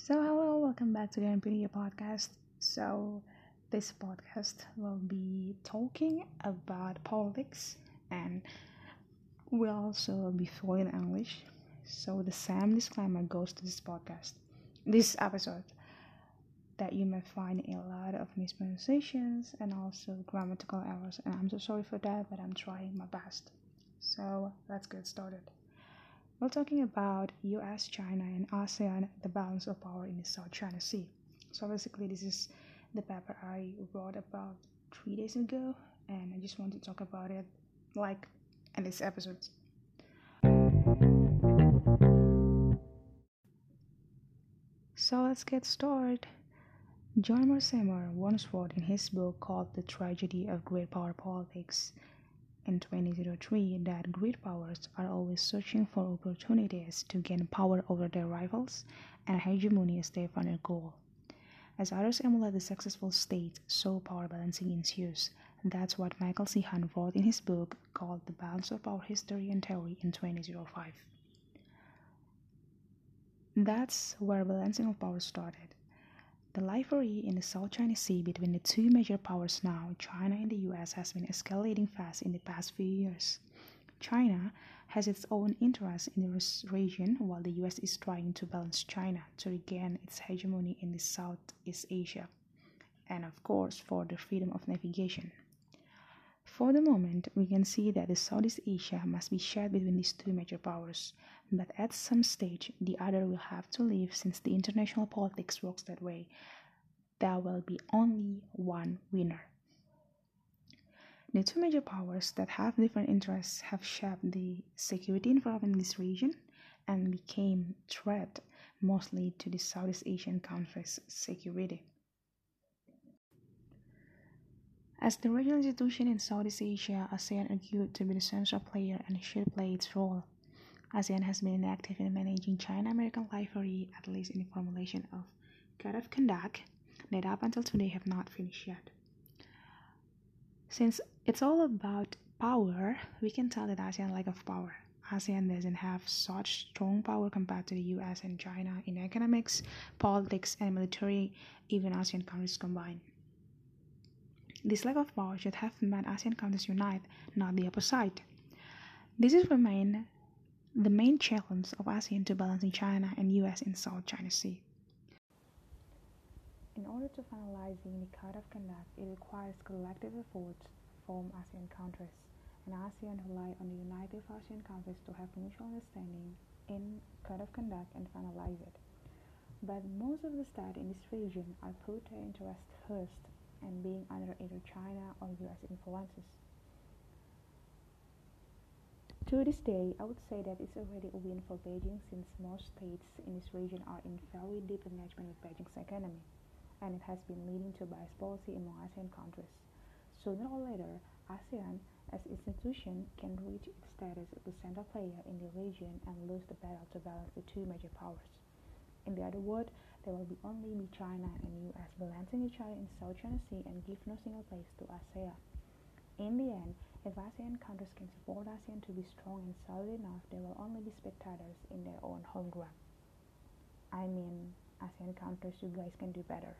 So, hello, welcome back to the NPD podcast. So, this podcast will be talking about politics and we'll also be fluent in English. So, the same disclaimer goes to this podcast, this episode, that you may find a lot of mispronunciations and also grammatical errors. And I'm so sorry for that, but I'm trying my best. So, let's get started. We're talking about US, China, and ASEAN, the balance of power in the South China Sea. So basically, this is the paper I wrote about three days ago, and I just want to talk about it like in this episode. So let's get started. John Mearsheimer once wrote in his book called The Tragedy of Great Power Politics in 2003 that great powers are always searching for opportunities to gain power over their rivals and hegemony as their final goal. As others emulate the successful state, so power balancing ensues. That's what Michael. Hahn wrote in his book called The Balance of Power History and Theory in 2005. That's where balancing of power started. The rivalry in the South China Sea between the two major powers now, China and the US, has been escalating fast in the past few years. China has its own interests in the region, while the US is trying to balance China to regain its hegemony in the Southeast Asia, and of course, for the freedom of navigation. For the moment, we can see that the Southeast Asia must be shared between these two major powers, but at some stage the other will have to leave since the international politics works that way. There will be only one winner. The two major powers that have different interests have shaped the security environment in this region and became threat mostly to the Southeast Asian countries' security. As the regional institution in Southeast Asia, ASEAN argued to be the central player and should play its role. ASEAN has been inactive in managing China-American rivalry, at least in the formulation of code of conduct that up until today have not finished yet. Since it's all about power, we can tell that ASEAN lack of power. ASEAN doesn't have such strong power compared to the US and China in economics, politics, and military, even ASEAN countries combined. This lack of power should have made ASEAN countries unite, not the opposite. This is remain the main challenge of ASEAN to balancing China and US in South China Sea. In order to finalizing the code of conduct, it requires collective efforts from ASEAN countries, and ASEAN rely on the united ASEAN countries to have mutual understanding in code of conduct and finalize it. But most of the states in this region are put their interests first and being under either China or US influences. To this day, I would say that it's already a win for Beijing since most states in this region are in very deep engagement with Beijing's economy, and it has been leading to bias policy among ASEAN countries. Sooner or later, ASEAN as institution can reach its status as the center player in the region and lose the battle to balance the two major powers. In the other words, there will be only be China and US balancing each other in South China Sea and give no single place to ASEAN. In the end, if ASEAN countries can support ASEAN to be strong and solid enough, they will only be spectators in their own home ground. I mean, ASEAN countries, you guys can do better.